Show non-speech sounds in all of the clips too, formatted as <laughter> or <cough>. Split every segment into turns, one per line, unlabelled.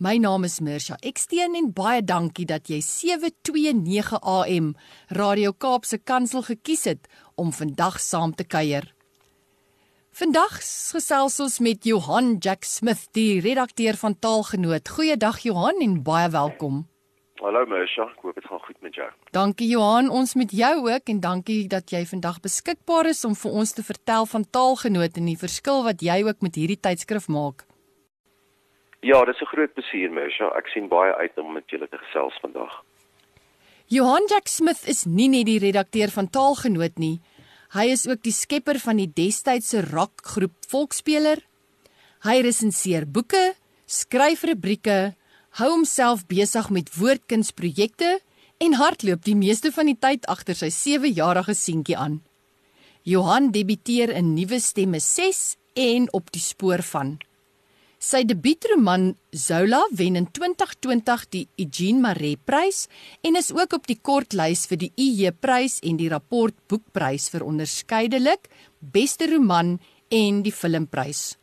My naam is Mirsha Eksteen en baie dankie dat jy 729 AM Radio Kaapse Kansel gekies het om vandag saam te kuier. Vandag gesels ons met Johan Jack Smith, die redakteur van Taalgenoot. Goeiedag Johan en baie welkom.
Hallo Mirsha, ek hoop dit gaan goed met jou.
Dankie Johan, ons met jou ook en dankie dat jy vandag beskikbaar is om vir ons te vertel van Taalgenoot en die verskil wat jy ook met hierdie tydskrif maak.
Ja, dit is 'n groot plesier, Mersha. Ek sien baie uit om met julle te gesels vandag.
Johan Jack Smith is nie net die redakteur van Taalgenoot nie. Hy is ook die skepper van die destydse rockgroep Volksspeler. Hy resenseer boeke, skryf rubrieke, hou homself besig met woordkunsprojekte en hardloop die meeste van die tyd agter sy 7-jarige seentjie aan. Johan debuteer in Nuwe Stemme 6 en op die spoor van Sy debuutroman Zola wen in 2020 die Eugene Maree Prys en is ook op die kortlys vir die IJ Prys en die Rapport Boekprys vir onderskeidelik beste roman en die filmprys.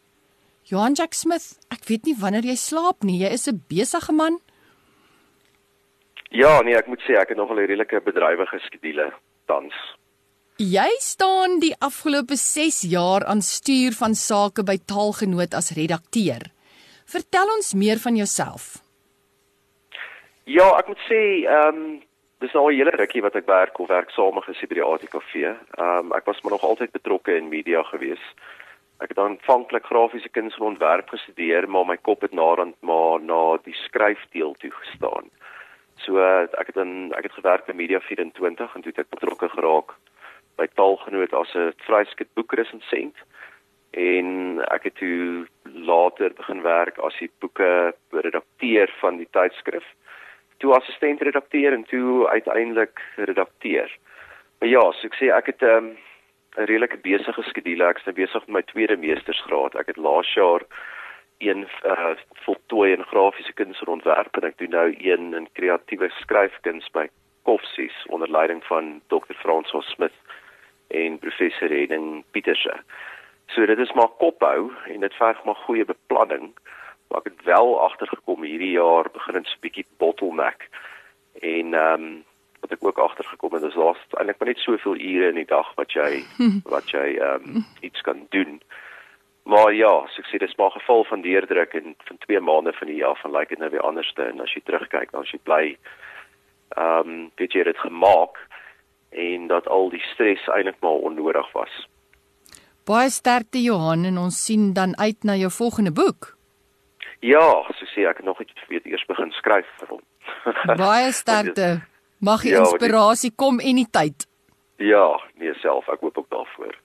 Johan Jack Smith, ek weet nie wanneer jy slaap nie. Jy is 'n besige man.
Ja, nee, ek moet sê ek het nog 'n redelike bedrywige skedule tans.
Jy staan die afgelope 6 jaar aan stuur van sake by Taalgenoot as redakteur. Vertel ons meer van jouself.
Ja, ek moet sê, ehm um, dis al 'n hele rukkie wat ek werk of werksame gesie by die ATKV. Ehm um, ek was maar nog altyd betrokke in media gewees. Ek het aanvanklik grafiese kuns en ontwerp gestudeer, maar my kop het naderhand maar na die skryfdeel toe gestaan. So ek het dan ek het gewerk by Media 24 en toe het ek betrokke geraak by Taalgenoot as 'n vryskut boekresensent. En ek het toe later begin werk as die boeke redakteur van die tydskrif. Toe assistent redakteur en toe uiteindelik redakteur. Maar ja so ek sê ek het 'n um, 'n redelike besige skedule. Ek is nou besig met my tweede meestersgraad. Ek het laas jaar een uh, voltooi in grafiese kuns en ontwerp en ek doen nou een in kreatiewe skryfkuns by Koffsies onder leiding van Dr. Francois Smith en professor Henning Pieterse. So dit is maar kophou en dit verg maar goeie beplanning. Maar ek het wel agtergekom hierdie jaar begin dit 'n bietjie bottleneck. En ehm um, wat ek ook agtergekom het is laas eintlik maar net soveel ure in die dag wat jy <laughs> wat jy ehm um, iets kan doen. Maar ja, so ek sê dis maar geval van deurdruk en van 2 maande van die jaar van lyk like dit nou weer anderste en as jy terugkyk dan as jy bly ehm um, weet jy dit gemaak en dat al die stres eintlik maar onnodig was.
Baie sterkte Johan en ons sien dan uit na jou volgende boek.
Ja, so sê ek nog net weet eers begin skryf vir hom. <laughs>
Baie sterkte. Mag die ja, inspirasie kom en die tyd.
Ja, nee self, ek hoop ook daarvoor.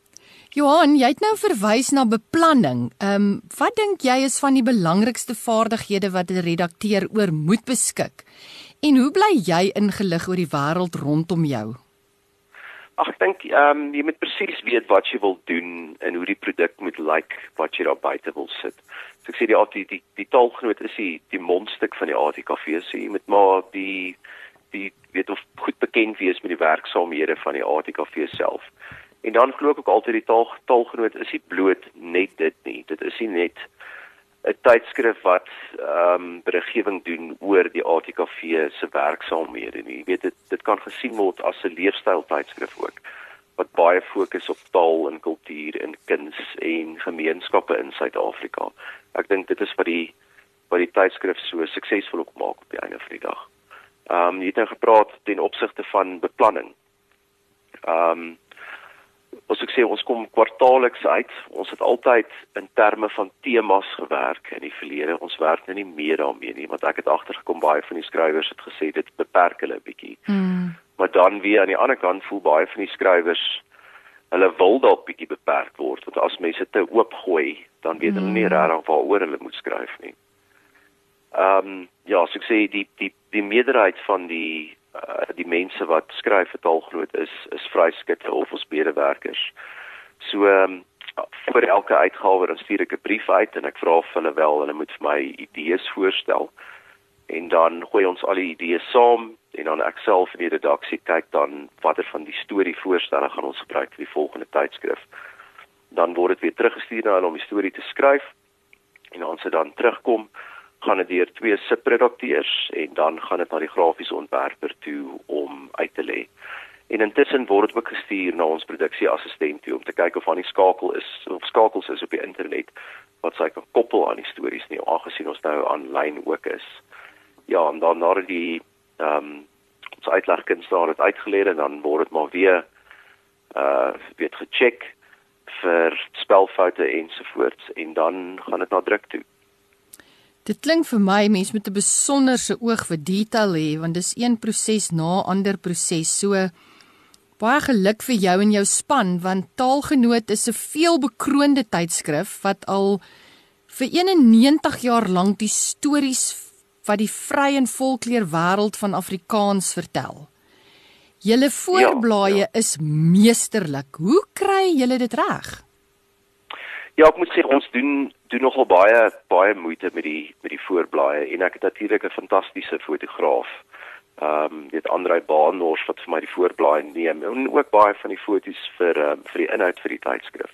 Johan, jy het nou verwys na beplanning. Ehm, um, wat dink jy is van die belangrikste vaardighede wat 'n redakteur oor moet beskik? En hoe bly jy ingelig oor die wêreld rondom jou?
Ag ek dink ehm um, jy moet presies weet wat jy wil doen en hoe die produk moet lyk like, wat jy daar buite wil sit. So ek sê die die die, die taalgenoot is die die mondstuk van die ATKV so jy moet maar die die weet of goed bekend wees met die werksaamhede van die ATKV self. En dan glo ek ook altyd die taal taalgenoot is nie bloot net dit nie. Dit is nie net 'n tydskrif wat ehm um, beriggewing doen oor die ATKV se werksaamhede nie. Jy weet dit dit kan gesien word as 'n leefstyl tydskrif ook wat baie fokus op taal en kultuur en kuns en gemeenskappe in Suid-Afrika. Ek dink dit is wat die wat die tydskrif so suksesvol ook maak op die einde van die dag. Ehm um, jy het nou gepraat ten opsigte van beplanning. Ehm um, Ons ek sê ons kom kwartaalliks uit. Ons het altyd in terme van temas gewerk in die verlede. Ons werk nou nie meer daarmee nie, want ek het agtergekom baie van die skrywers het gesê dit beperk hulle 'n bietjie. Mm. Maar dan weer aan die ander kant voel baie van die skrywers hulle wil dalk bietjie beperk word, want as mense te oop gooi, dan weet hulle mm. nie regtig waaroor hulle moet skryf nie. Ehm um, ja, so ek sê die die die meerderheid van die uh, die mense wat skryf vir taalgenoot is is vryskitte of ons bedewerkers. So um, vir elke uitgawe dan stuur ek 'n brief uit en ek vra of hulle wel hulle moet vir my idees voorstel. En dan gooi ons al die idees saam en dan ek self in die redaksie kyk dan watter van die storie voorstelle gaan ons gebruik vir die volgende tydskrif. Dan word dit weer teruggestuur na hulle om die storie te skryf. En as dit dan terugkom, gaan dit deur twee subredakteurs en dan gaan dit na die grafiese ontwerper toe om uit te lê. En intussen word dit ook gestuur na ons produksieassistent toe om te kyk of aan die skakel is of skakels is op die internet wat sy kan koppel aan die stories nie aangesien ons nou aanlyn ook is. Ja, en dan nadat die ehm um, ons uitlegkunstenaar het uitgeleer en dan word dit maar weer uh weet gecheck vir spelfoute ensovoorts en dan gaan dit na druk toe.
Dit klink vir my mens met 'n besonderse oog vir detail hê want dis een proses na ander proses. So Baie geluk vir jou en jou span want Taalgenoot is 'n veelbekroonde tydskrif wat al vir 91 jaar lank die stories wat die vry en volkleur wêreld van Afrikaans vertel. Julle voorblaaie ja, ja. is meesterlik. Hoe kry julle dit reg?
Ja, ek moet sê ons doen doen nogal baie baie moeite met die met die voorblaaie en ek het natuurlik 'n fantastiese fotograaf ehm um, weet Andrei Baanors wat vir my die voorblaai neem en ook baie van die foto's vir um, vir die inhoud vir die tydskrif.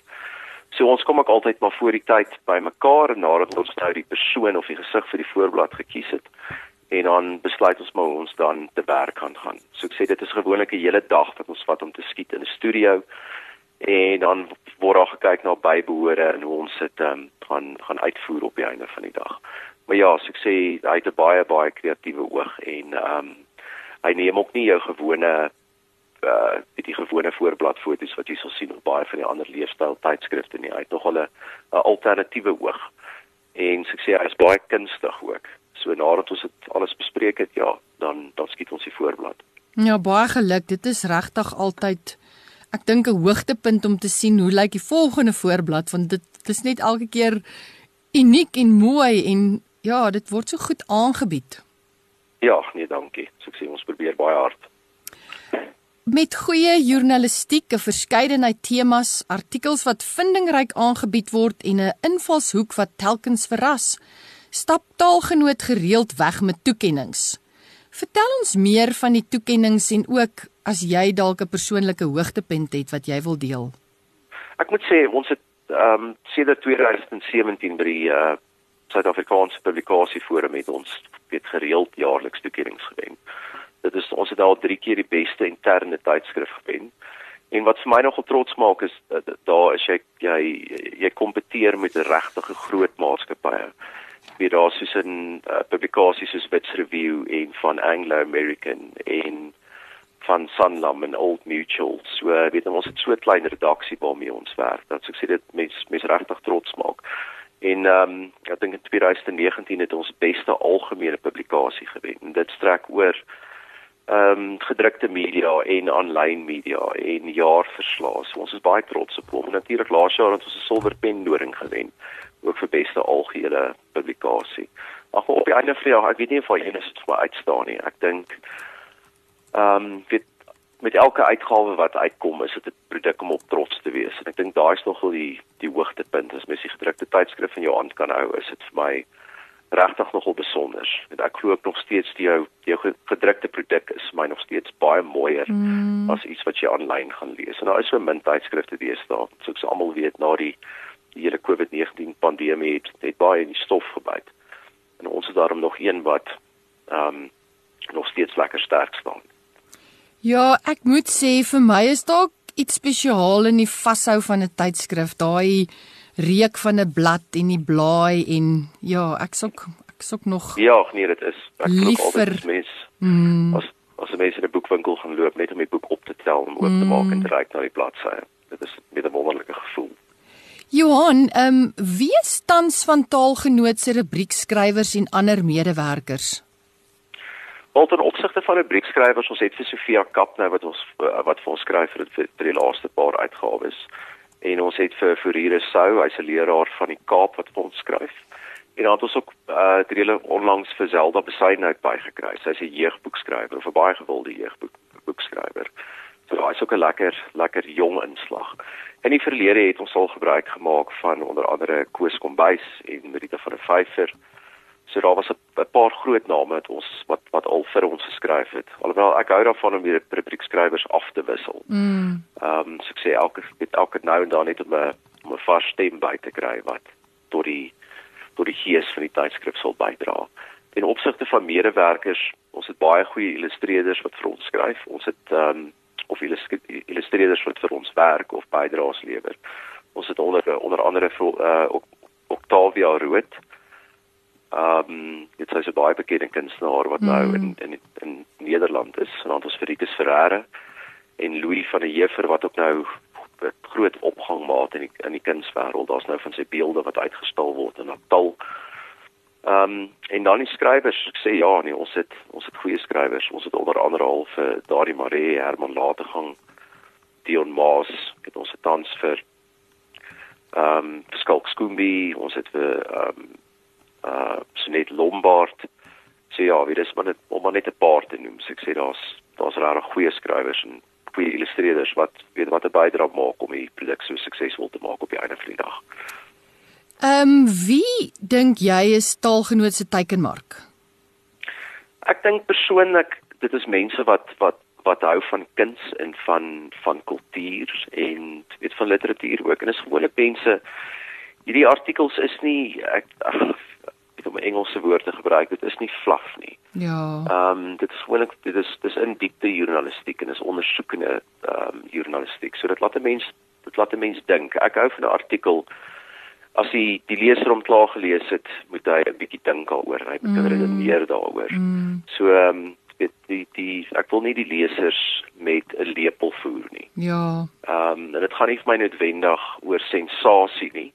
So ons kom ook altyd maar voor die tyd by mekaar en nadat ons nou die persoon of die gesig vir die voorblad gekies het en dan besluit ons maar ons dan te werk gaan gaan. So ek sê dit is gewoonlik 'n hele dag wat ons vat om te skiet in 'n studio en dan word daar gekyk na bybehore en hoe ons dit um, gaan gaan uitvoer op die einde van die dag. Maar ja, so ek sê hy het 'n baie baie kreatiewe oog en ehm um, hy neem ook nie jou gewone uh die gewone voorbladfoto's wat jy sal sien op baie van die ander leefstyl tydskrifte nie. Hy het nog 'n 'n alternatiewe oog. En so ek sê hy is baie kunstig ook. So nadat ons dit alles bespreek het, ja, dan dan skiet ons die voorblad.
Ja, baie geluk. Dit is regtig altyd ek dink 'n hoogtepunt om te sien hoe lyk die volgende voorblad want dit is net elke keer uniek en mooi en ja, dit word so goed aangebied.
Ja, nee, dankie. So ek sê ons probeer baie hard.
Met goeie journalistiek, 'n verskeidenheid temas, artikels wat vindingryk aangebied word en 'n invalshoek wat telkens verras, stap taalgenoot gereeld weg met toekennings. Vertel ons meer van die toekennings en ook as jy dalk 'n persoonlike hoogtepunt het wat jy wil deel.
Ek moet sê ons het ehm um, sedert 2017 by die uh, Suid-Afrikaanse Publikasieforum het ons weet gereeld jaarliks toekennings gewen. Dit is ons het al 3 keer die beste interne tydskrif gewen. En wat vir my nogal trots maak is uh, daar is jy jy jy kompeteer met regtig groot maatskappye. Wie daar soos 'n uh, publikasie soos Wits Review en van Anglo American en van Sanlam en Old Mutual. So uh, weet ons het so 'n klein redaksie waarmee ons werk. Dat so ek sê dit mens mens regtig trots maak. En ehm um, ek dink in 2019 het ons beste algemene publikasie gewen. En dit strek oor ehm um, gedrukte media en aanlyn media en jaarverslae. So ons is baie trots op hom. Natuurlik laas jaar het ons 'n silwer pen doring gewen ook vir beste algehele publikasie. Ag op die einde van die jaar, ek weet nie of hy enige iets vir uitstaan nie. Ek dink ehm um, met elke uitgawe wat uitkom is dit 'n produk om op trots te wees en ek dink daai is nogal die die hoogtepunt as mens die gedrukte tydskrif in jou hand kan hou is dit vir my regtig nogal besonder en ek glo ook nog steeds die jou jou gedrukte produk is my nog steeds baie mooier mm. as iets wat jy aanlyn gaan lees en daar is so min tydskrifte deesdae soos almal weet na die die hele COVID-19 pandemie het, het baie in die stof gebyt en ons is daarom nog een wat ehm um, nog steeds lekker sterk staan
Ja, ek moet sê vir my is dalk iets spesiaal in die vashou van 'n tydskrif, daai reuk van 'n blad en die blaai en ja, ek sok ek sok nog
Ja, nee, dit is ek altyd mes. Mm. As as mense in 'n boekwinkel gaan loop net om die boek op te tel en oop te maak mm. en te kyk na die bladsye. Dit is met 'n wonderlike gevoel.
Johan, ehm um, wie is tans van taalgenoot se rubriekskrywers en ander medewerkers?
Wel ten opsigte van rubriekskrywers, ons het vir Sofia Kap nou wat ons eh, wat vir ons skryf vir, vir, die laaste paar uitgawes. En ons het vir Furire Sou, hy's 'n leraar van die Kaap wat vir ons skryf. En dan het ons ook uh reële onlangs vir Zelda Besaidnout bygekry. Sy's 'n jeugboekskrywer 'n baie gewilde jeugboek boekskrywer. So daai is ook 'n lekker lekker jong inslag. In die verlede het ons al gebruik gemaak van onder andere Koos Kombuis en Rita van der Vyver. So daar was 'n paar groot name wat ons wat wat al vir ons geskryf het. Alhoewel ek hou daarvan om weer rubriekskrywers af te wissel.
Mm.
Ehm um, so ek sê elke elke nou en dan net om 'n om 'n vars stem by te kry wat tot die tot die gees van die tydskrif sal bydra. In opsigte van medewerkers, ons het baie goeie illustreerders wat vir ons skryf. Ons het ehm um, of illustreerders wat vir ons werk of bydraes lewer. Ons het onder onder andere vir uh, Octavia Rood. Ehm um, dit is 'n baie bekende kunstenaar wat nou mm. in in in Nederland is. Dan ons vir Rikus Ferreira en Louis van der Heever wat ook nou groot opgang maak in die in die kunswêreld. Daar's nou van sy beelde wat uitgestal word in Natal. Ehm um, en dan die skrywers, ek sê ja, nee, ons het ons het goeie skrywers. Ons het onder andere al vir Daardie Maree, Herman Lategang, Dion Maas, het ons het tans vir ehm um, Skalk Skoombi, ons het vir ehm um, uh Snet Lombard. So ja, wie dis maar net om maar net 'n paar te noem. So ek sê daar's daar's regtig goeie skrywers en goeie illustreerders wat weet wat 'n bydrae maak om die produk so suksesvol te maak op die einde van die dag.
Ehm um, wie dink jy is taalgenoot se teikenmark?
Ek dink persoonlik dit is mense wat wat wat hou van kuns en van van kultuur en weet van literatuur ook en is gewoonlik mense hierdie artikels is nie ek ag ek om Engelse woorde te gebruik dit is nie fluff nie.
Ja.
Ehm um, dit is gewoonlik dit is dis in diepte journalistiek en is ondersoekende ehm um, journalistiek. So dit laat 'n mens dit laat 'n mens dink. Ek hou van 'n artikel as hy die leser hom klaar gelees het, moet hy 'n bietjie dink daaroor, hy moet mm. redeneer daaroor.
Mm.
So ehm um, dit die die ek wil nie die lesers met 'n lepel voer nie.
Ja.
Ehm um, en dit gaan nie vir my noodwendig oor sensasie nie.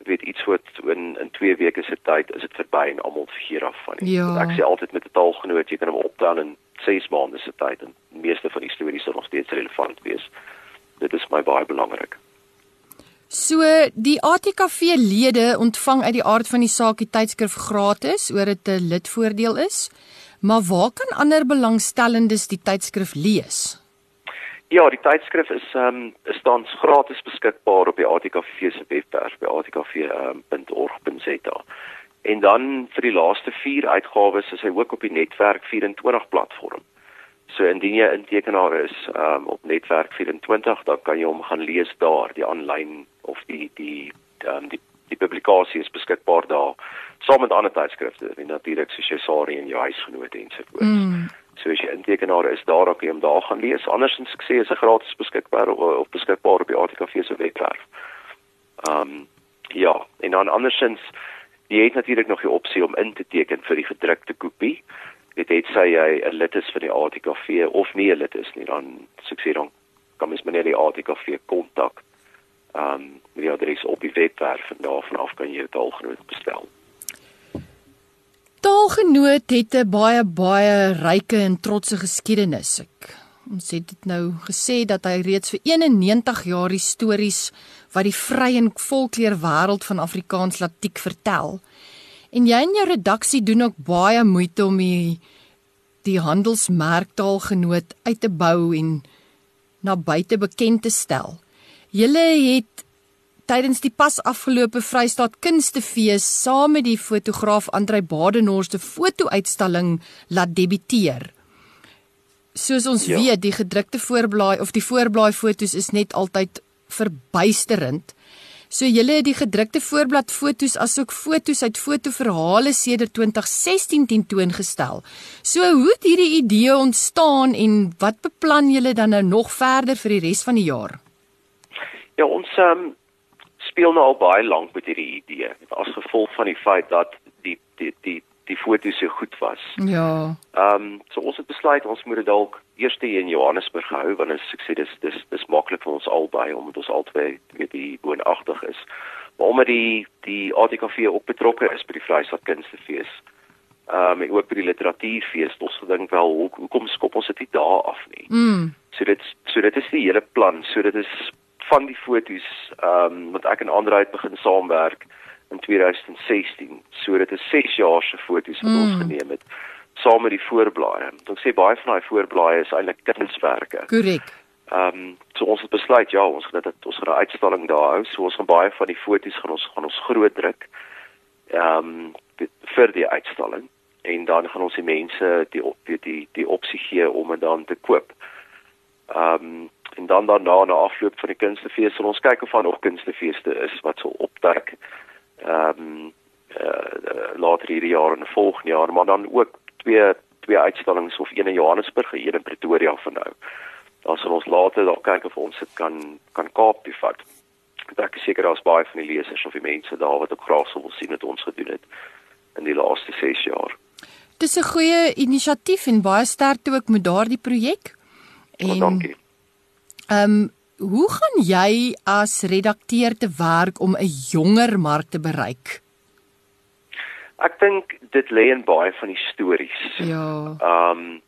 Ek weet iets wat in in 2 weke se tyd is dit verby en almal vergeet daarvan.
Ja.
Ek sê altyd met 'n taalgenoot, jy kan hom optel in 6 maande se tyd en die meeste van die stories sal nog steeds relevant wees. Dit is my baie belangrik.
So die ATKV lede ontvang uit die aard van die saak die tydskrif gratis oor dit 'n lidvoordeel is. Maar waar kan ander belangstellendes die tydskrif lees?
Ja, die tydskrif is ehm um, is tans gratis beskikbaar op die ATKV se webwerf by atkv.org.za. En dan vir die laaste 4 uitgawes is hy ook op die netwerk 24 platform. So indien jy intekenaar is um, op netwerk 24, dan kan jy hom gaan lees daar, die aanlyn of die die um, die die publikasie is beskikbaar daar saam met ander tydskrifte, en natuurlik soos jou Sari en jou huisgenote en so voort.
Mm.
So as jy intekenaar is, daar kan jy hom daar gaan lees. Andersins ek sê is hy gratis beskikbaar of, of beskikbaar op die ATKV se webwerf. Ehm um, ja, en dan andersins jy het natuurlik nog die opsie om in te teken vir die gedrukte kopie dit het sy jy 'n lid is vir die ATKV of nie 'n lid is nie dan sukses dan kan mens meneer die ATKV kontak. Ehm um, die adres op die webwerf en daarvan af kan jy dit algenoot bestel.
Taalgenoot het 'n baie baie ryke en trotse geskiedenis. Ek ons het dit nou gesê dat hy reeds vir 91 jaar stories wat die vry en volkleur wêreld van Afrikaans latiek vertel. En jy en jou redaksie doen ook baie moeite om die die handelsmerktaalgenoot uit te bou en na buite bekend te stel. Julle het tydens die pas afgelope Vrystaat Kunstefees saam met die fotograaf Andrei Badenhorst 'n foto-uitstalling laat debuteer. Soos ons ja. weet, die gedrukte voorblaai of die voorblaai fotos is net altyd verbuisterend. So julle het die gedrukte voorblad fotos asook fotos uit fotoverhale sedert 2016 tentoongestel. So hoe het hierdie idee ontstaan en wat beplan julle dan nou nog verder vir die res van die jaar?
Ja, ons um, speel nou al baie lank met hierdie idee as gevolg van die feit dat die die die die foto's so goed was.
Ja.
Ehm um, so ons het besluit ons moet dit dalk eers hier in Johannesburg hou want as ek sê dis dis dis maklik vir ons albei omdat ons albei weet die woonagtig is. Maar omdat die die ATKV ook betrokke is by die Vrystaat Kunstefees. Ehm um, en ook by die literatuurfees, ons gedink wel hoe hoekom skop ons dit nie daar af nie.
Mm.
So dit so dit is die hele plan. So dit is van die fotos ehm um, wat ek en Andre het begin saamwerk in 2016. So dit is 6 jaar se foto's wat mm. ons geneem het saam met die voorblaaie. Ek sê baie van daai voorblaaie is eintlik kunswerke.
Korrek.
Ehm um, so ons het besluit ja, ons gaan dit ons gaan 'n uitstalling daar hou. So ons gaan baie van die foto's gaan ons gaan ons groot druk. Ehm um, vir die uitstalling en dan gaan ons die mense die op die die, die opsie gee om dit dan te koop. Ehm um, en dan daarna na afloop van die kunstefees sal ons kyk of daar nog kunstefeeste is wat sal opduik. Ehm um, uh, later hierdie jaar en volgende jaar, maar dan ook twee twee uitstallings of een in Johannesburg en een in Pretoria van nou. Dan sal ons later dalk kyk of ons dit kan kan Kaap toe vat. Ek is seker daar's baie van die lesers of die mense daar wat ook graag sou wil sien wat ons gedoen het in die laaste 6 jaar.
Dis 'n goeie inisiatief en baie sterkte ook met daardie projek.
En oh, dankie.
Ehm um, hoe gaan jy as redakteur te werk om 'n jonger mark te bereik?
Ek dink dit lê in baie van die stories.
Ja.
Ehm um,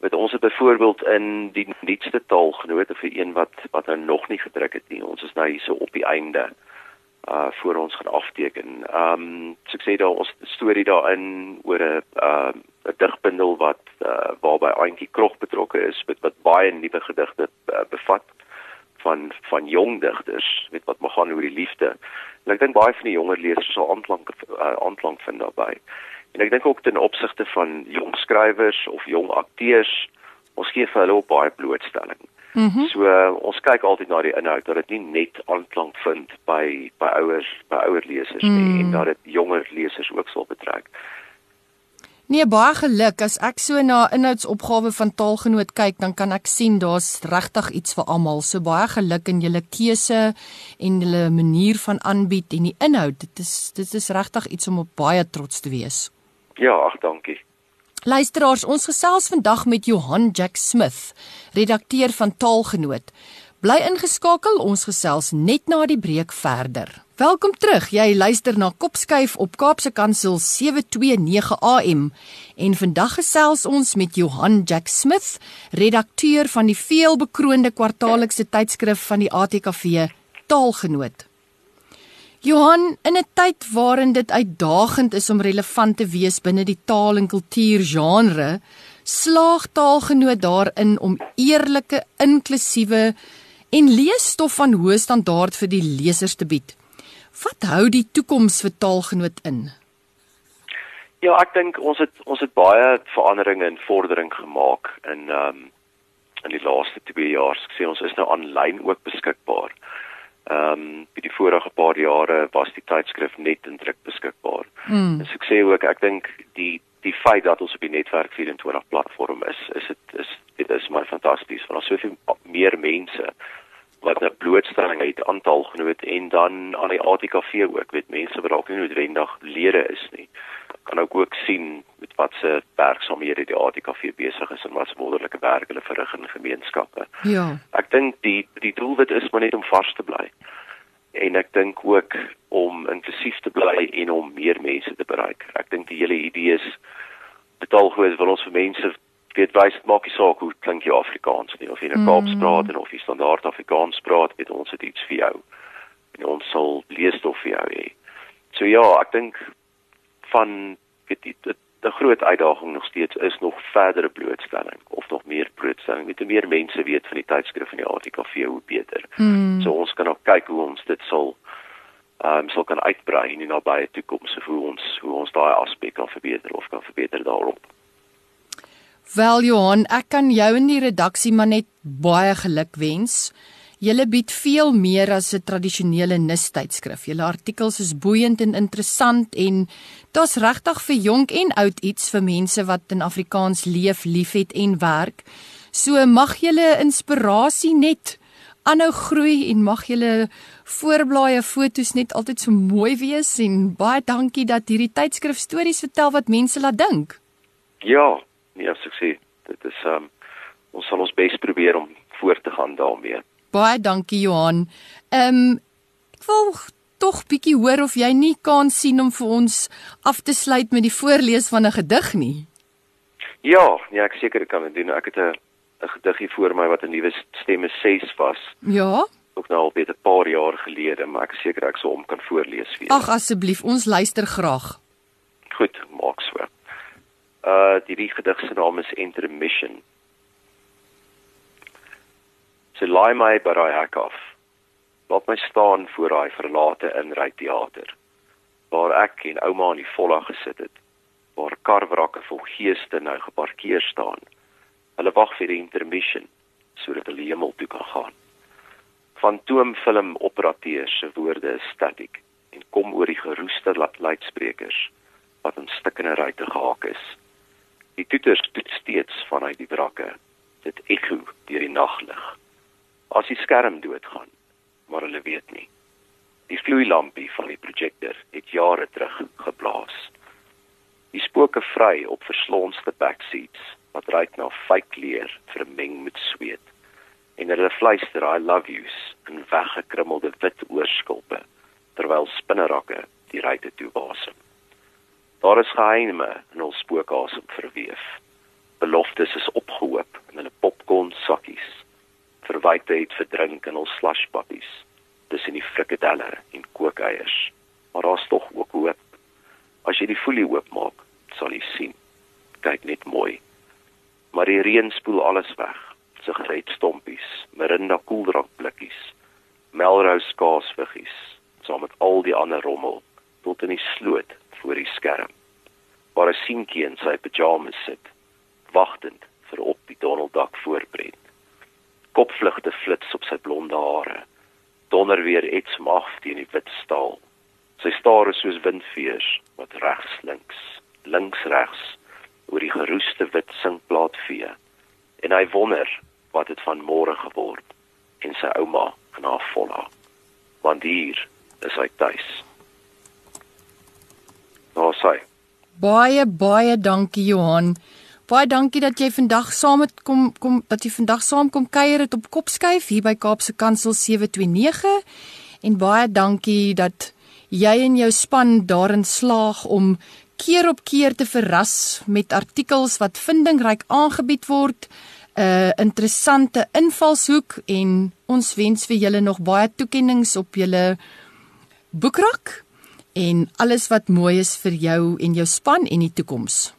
met ons het byvoorbeeld in die nuutste taalgenote vir een wat wat nou nog nie gedruk het nie. Ons is nou hier so op die einde uh voor ons gaan afteken. Ehm um, so ek sê daar ons storie daarin oor 'n uh 'n digbundel wat uh waarby Auntie Krog betrokke is met wat baie nuwe gedigte uh, bevat van van jong digters met wat maar gaan oor die liefde. En ek dink baie van die jonger lesers sal aanklank uh, aanklank vind daarbey. En ek dink ook ten opsigte van jong skrywers of jong akteurs, ons gee vir hulle ook baie blootstelling.
Mm -hmm.
So uh, ons kyk altyd na die inhoud dat dit nie net aanklank vind by by ouers, by ouer lesers mm. nie en dat dit jonger lesers ook sal betrek.
Nee, baie geluk. As ek so na inhoudsopgawe van Taalgenoot kyk, dan kan ek sien daar's regtig iets vir almal. So baie geluk in julle keuse en julle manier van aanbied en die inhoud. Dit is dit is regtig iets om op baie trots te wees.
Ja, ag dankie.
Luisteraars, ons gesels vandag met Johan Jack Smith, redakteur van Taalgenoot. Bly ingeskakel, ons gesels net na die breek verder. Welkom terug. Jy luister na Kopskuif op Kaapse Kansel 729 AM en vandag gesels ons met Johan Jack Smith, redakteur van die veelbekroonde kwartaallikse tydskrif van die ATKV Taalgenoot. Johan, in 'n tyd waarin dit uitdagend is om relevant te wees binne die taal en kultuur genre, slaag Taalgenoot daarin om eerlike, inklusiewe en leesstof van hoë standaard vir die lesers te bied. Wat hou die toekoms vir taalgenoot in?
Ja, ek dink ons het ons het baie veranderinge en vordering gemaak in ehm um, in die laaste 2 jaar. Ek sê ons is nou aanlyn ook beskikbaar. Ehm um, by die vorige paar jare was die tydskrif net in druk beskikbaar.
Mm.
En ek sê ook ek dink die die feit dat ons op die netwerk 24 platform is, is dit is dit is maar fantasties want ons soveel meer mense wat 'n blootstelling het aantal genoot en dan aan die ATKV ook weet mense wat dalk nie noodwendig lede is nie kan ook ook sien met wat se werksamehede die ATKV besig is en wat se wonderlike werk hulle verrig in gemeenskappe.
Ja.
Ek dink die die doelwit is maar net om vas te bly. En ek dink ook om inklusief te bly en om meer mense te bereik. Ek dink die hele idee is betaal goed wil ons vir mense weet wys dit maak nie saak hoe klink jy Afrikaans nie of jy 'n Kaaps mm. praat en of jy standaard Afrikaans praat, weet ons het iets vir jou. En ons sal leesstof vir jou hê. So ja, ek dink van weet jy dit 'n groot uitdaging nog steeds is nog verdere blootstelling of nog meer blootstelling. Met meer mense weet van die tydskrif van die ATKV hoe beter.
Mm.
So ons kan ook kyk hoe ons dit sal ehm um, sal kan uitbrei in die nabye toekoms of hoe ons hoe ons daai aspek kan verbeter of kan verbeter daarop.
Wel Johan, ek kan jou in die redaksie maar net baie geluk wens. Julle bied veel meer as 'n tradisionele nuustydskrif. Julle artikels is boeiend en interessant en daar's regtig vir jonk en oud iets vir mense wat in Afrikaans leef, liefhet en werk. So mag julle inspirasie net aanhou groei en mag julle voorblaaie fotos net altyd so mooi wees en baie dankie dat hierdie tydskrif stories vertel wat mense laat dink.
Ja, nee, as ek sê, dit is um ons sal ons bes probeer om voort te gaan daarmee.
Baie dankie Johan. Ehm um, ek wil tog bietjie hoor of jy nie kan sien om vir ons af te sluit met die voorlees van 'n gedig nie.
Ja, nee, ek seker kan dit doen. Ek het 'n 'n gedig hier voor my wat 'n nuwe stemme 6 was.
Ja.
ook nou al baie 'n paar jaar gelede, maar ek is seker ek sou hom kan voorlees vir
Ag asseblief, ons luister graag.
Goed, maak so. Uh die gedig se naam is Intermission. So laai my by daai hek af. Laat my staan voor daai verlate inry teater waar ek en ouma in die volle gesit het. Waar karwrakke vol geeste nou geparkeer staan. Hulle wag vir die intermission sodat hulle hemel toe kan gaan. Fantoomfilm operateurs se woorde is statiek en kom oor die geroeste luidsprekers wat in stikkende ruitte gehaak is. Die toeters toet steeds vanuit die wrakke. Dit ekho deur die naglig. As die skerm doodgaan, maar hulle weet nie. Die vloeilampie van die projektor het jare terug geblaas. Die spooke vry op verslonste backseats wat ruik na fake leer vermeng met sweet. En hulle fluister I love yous in weggekrummelde wit oorskulpe terwyl spinnerakke die ruitte toe wasem. Daar is geheime in ons spookasem verweef. Beloftes is opgehoop in hulle popcorn sakkies. Verwyte het verdrink in ons slashpappies tussen die frikadelle en kookeiers. Maar daar's tog ook hoop. As jy die folie oopmaak, sal jy sien. Kyk net mooi. Maar die reën spoel alles weg. Sigaretstompies, Mirinda koeldrank blikkies, Melrose kaasviggies, saam met al die ander rommel tot in die sloot voor die skerm. Waar 'n seentjie in sy pyjamas sit, wagtend vir op die Donalddak voorbrand. Kopvlugte flits op sy blonde hare. Donder weer iets mag teen die wit staal. Sy staar is soos windveers wat regs links, links regs oor die geroeste wit sinkplaat vee. En hy wonder wat dit van môre geword en sy ouma en haar volla. Want hier is hy tuis. Sê.
Baie baie dankie Johan. Baie dankie dat jy vandag saam met kom kom dat jy vandag saam kom kuier het op Kopskuif hier by Kaapse Kansel 729 en baie dankie dat jy en jou span daarin slaag om keer op keer te verras met artikels wat vindingryk aangebied word. 'n uh, interessante invalshoek en ons wens vir julle nog baie toekenninge op julle boekrak en alles wat mooi is vir jou en jou span en die toekoms.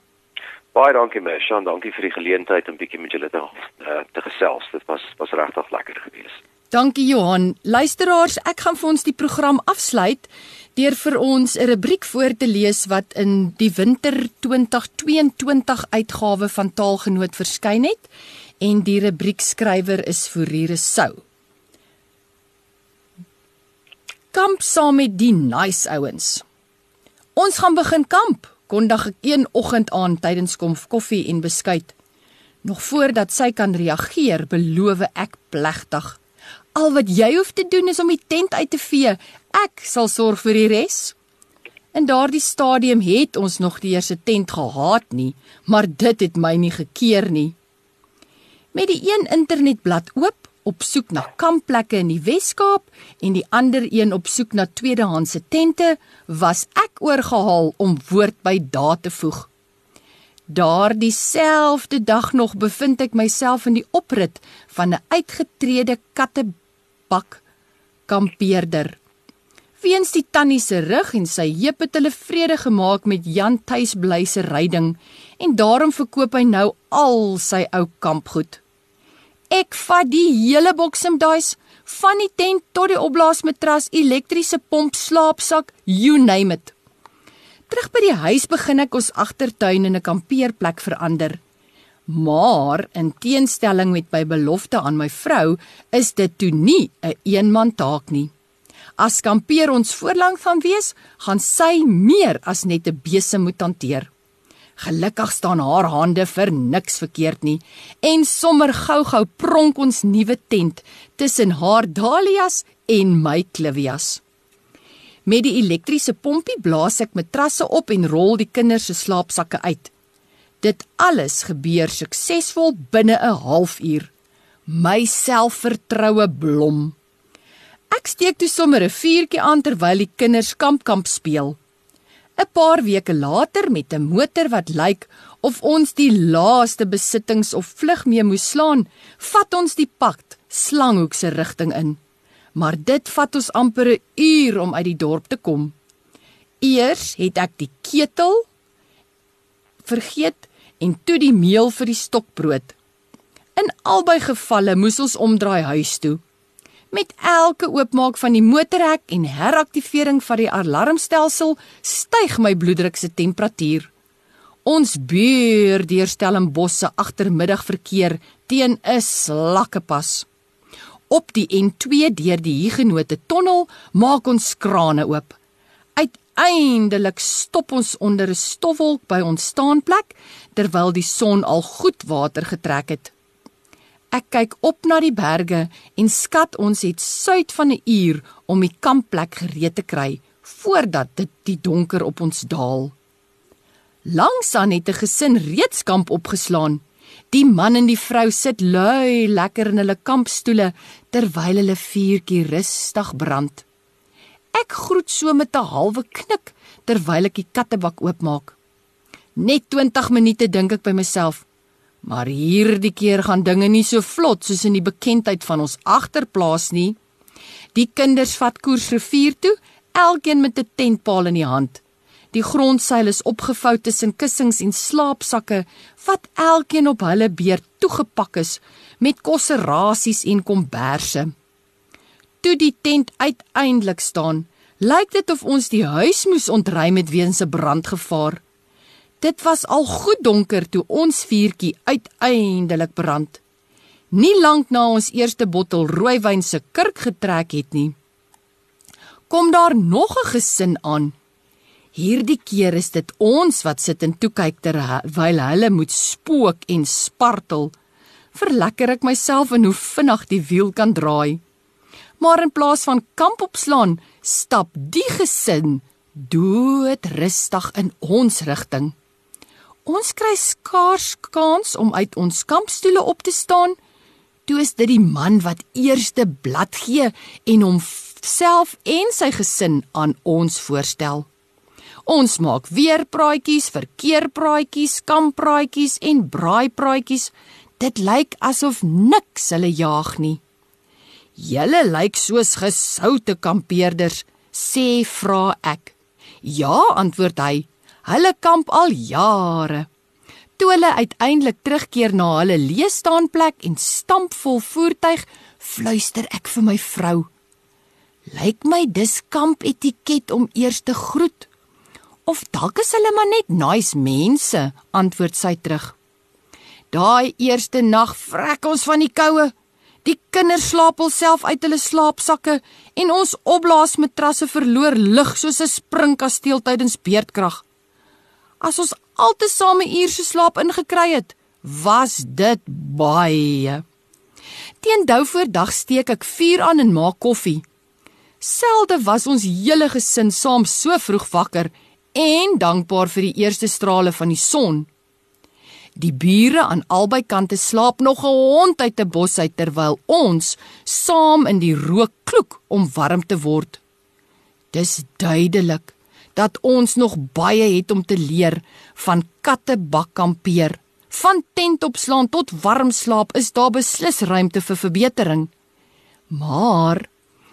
Baie dankie Meshan, dankie vir die geleentheid om bietjie met julle te uh, te gesels. Dit was was regtig lekker geweest.
Dankie Johan. Luisteraars, ek gaan vir ons die program afsluit deur vir ons 'n rubriek voor te lees wat in die winter 2022 uitgawe van Taalgenoot verskyn het en die rubriekskrywer is Fourie Sou. Kamp saam met die nice ouens. Ons gaan begin kamp, kondig ek een oggend aan tydens kom koffie en beskuit. Nog voordat sy kan reageer, beloof ek plegtig. Al wat jy hoef te doen is om die tent uit te vee. Ek sal sorg vir die res. In daardie stadium het ons nog die eerste tent gehad nie, maar dit het my nie gekeer nie. Met die een internetblad oop op soek na kampplekke in die Wes-Kaap en die ander een op soek na tweedehandse tente, was ek oorgehaal om woord by daad te voeg. Daardie selfde dag nog bevind ek myself in die oprit van 'n uitgetrede kattebak kampeerder. Weens die tannie se rug en sy heup het hulle vrede gemaak met Jan Tuis bly se ryding en daarom verkoop hy nou al sy ou kampgoed. Ek vat die hele boksem daais van die tent tot die opblaasmatras, elektriese pomp, slaapsak, you name it. Terug by die huis begin ek ons agtertuin in 'n kampeerplek verander. Maar in teenstelling met my belofte aan my vrou, is dit toe nie 'n een eenman taak nie. As kampeer ons voorlank van wees, gaan sy meer as net 'n besem moet hanteer. Gelukkig staan haar hande vir niks verkeerd nie en sommer gou-gou pronk ons nuwe tent tussen haar dahlias en my clivias. Met die elektriese pompie blaas ek matrasse op en rol die kinders se slaapsakke uit. Dit alles gebeur suksesvol binne 'n halfuur. My selfvertroue blom. Ek steek toe sommer 'n vuurtjie aan terwyl die kinders kamp kamp speel. 'n paar weke later met 'n motor wat lyk of ons die laaste besittings of vlug mee moes slaan, vat ons die pad Slanghoek se rigting in. maar dit vat ons amper 'n uur om uit die dorp te kom. Eers het ek die ketel vergeet en toe die meel vir die stokbrood. In albei gevalle moes ons omdraai huis toe. Met elke oopmaak van die motorhek en heraktivering van die alarmstelsel styg my bloeddruk se temperatuur. Ons buur deur Stellenbosch se agtermiddagverkeer teen 'n slakkepas. Op die N2 deur die Huguenote tonnel maak ons krane oop. Uiteindelik stop ons onder 'n stofwolk by ons staanplek terwyl die son al goed water getrek het. Ek kyk op na die berge en skat ons het suid van 'n uur om die kampplek gereed te kry voordat dit die donker op ons daal. Langs aan het 'n gesin reeds kamp opgeslaan. Die man en die vrou sit lui lekker in hulle kampstoele terwyl hulle vuurtjie rustig brand. Ek groet so met 'n halwe knik terwyl ek die kattebak oopmaak. Net 20 minute dink ek by myself. Maar hierdie keer gaan dinge nie so vlot soos in die bekendheid van ons agterplaas nie. Die kinders vat koers rivier toe, elkeen met 'n tentpaal in die hand. Die grondseil is opgevou tussen kussings en slaapsakke wat elkeen op hulle beurt toegepak is met kosserasies en komberse. Toe die tent uiteindelik staan, lyk dit of ons die huis moes ontruim met weens 'n brandgevaar. Dit was al goed donker toe ons vuurtjie uiteindelik brand. Nie lank na ons eerste bottel rooiwyn se kurk getrek het nie, kom daar nog 'n gesin aan Hierdie keer is dit ons wat sit en toe kyk terwyl hulle moet spook en spartel. Verlekker ek myself en hoe vinnig die wiel kan draai. Maar in plaas van kamp opslaan, stap die gesin dood rustig in ons rigting. Ons kry skaars kans om uit ons kampstoele op te staan. Toe is dit die man wat eerste blad gee en homself en sy gesin aan ons voorstel. Ons maak weer praatjies, verkeerpraatjies, kamppraatjies en braaipraatjies. Dit lyk asof niks hulle jaag nie. Julle lyk soos gesoute kampeerders, sê vra ek. Ja, antwoord hy. Hulle kamp al jare. Toe hulle uiteindelik terugkeer na hulle leestaanplek en stampvol voertuig, fluister ek vir my vrou. Lyk my dis kamp etiket om eers te groet. Of dalk is hulle maar net nice mense, antwoord sy terug. Daai eerste nag vrek ons van die koue. Die kinders slaap alself uit hulle slaapsakke en ons opblaasmatrasse verloor lig soos 'n springkasteel tydens beerdkrag. As ons altesaame uur se slaap ingekry het, was dit baie. Teen dou voor dag steek ek vuur aan en maak koffie. Selde was ons hele gesin saam so vroeg wakker en dankbaar vir die eerste strale van die son. Die bure aan albei kante slaap nog 'n hond uit 'n bos uit terwyl ons saam in die rook kloek om warm te word. Dis duidelik dat ons nog baie het om te leer van kattebak kampeer. Van tent opslaan tot warm slaap is daar beslis ruimte vir verbetering. Maar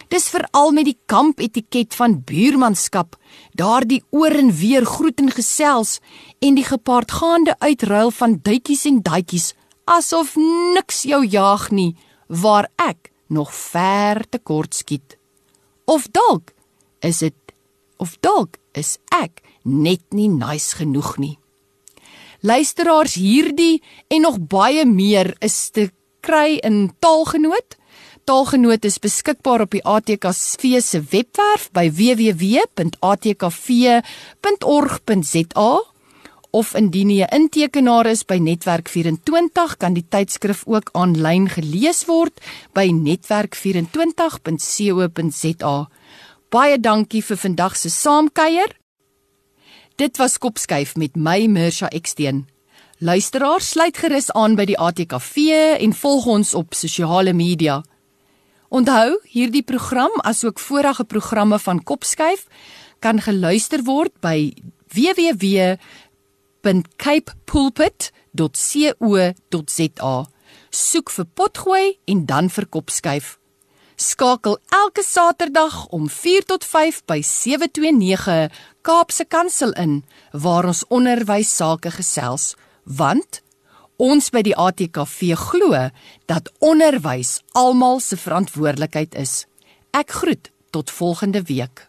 Dis veral met die kampetiket van buurmanskap, daardie oor en weer groet en gesels en die gepaardgaande uitruil van duitjies en daitjies asof niks jou jaag nie, waar ek nog ver te kort skiet. Of dalk is dit of dalk is ek net nie nice genoeg nie. Luisteraars, hierdie en nog baie meer is te kry in Taalgenoot Taalgenoot is beskikbaar op die ATKV se webwerf by www.atkv.org.za of indien jy 'n intekenaar is by Netwerk 24 kan die tydskrif ook aanlyn gelees word by netwerk24.co.za. Baie dankie vir vandag se saamkuier. Dit was Kopskyf met my Mirsha Eksteen. Luisteraars, sluit gerus aan by die ATKV en volg ons op sosiale media. Onthou, hierdie program asook vorige programme van Kopskyf kan geluister word by www.capepulpit.co.za. Soek vir potgooi en dan vir Kopskyf. Skakel elke Saterdag om 4 tot 5 by 729 Kaapse Kansel in waar ons onderwys sake gesels, want ons by die ATKV glo dat onderwys almal se verantwoordelikheid is. Ek groet tot volgende week.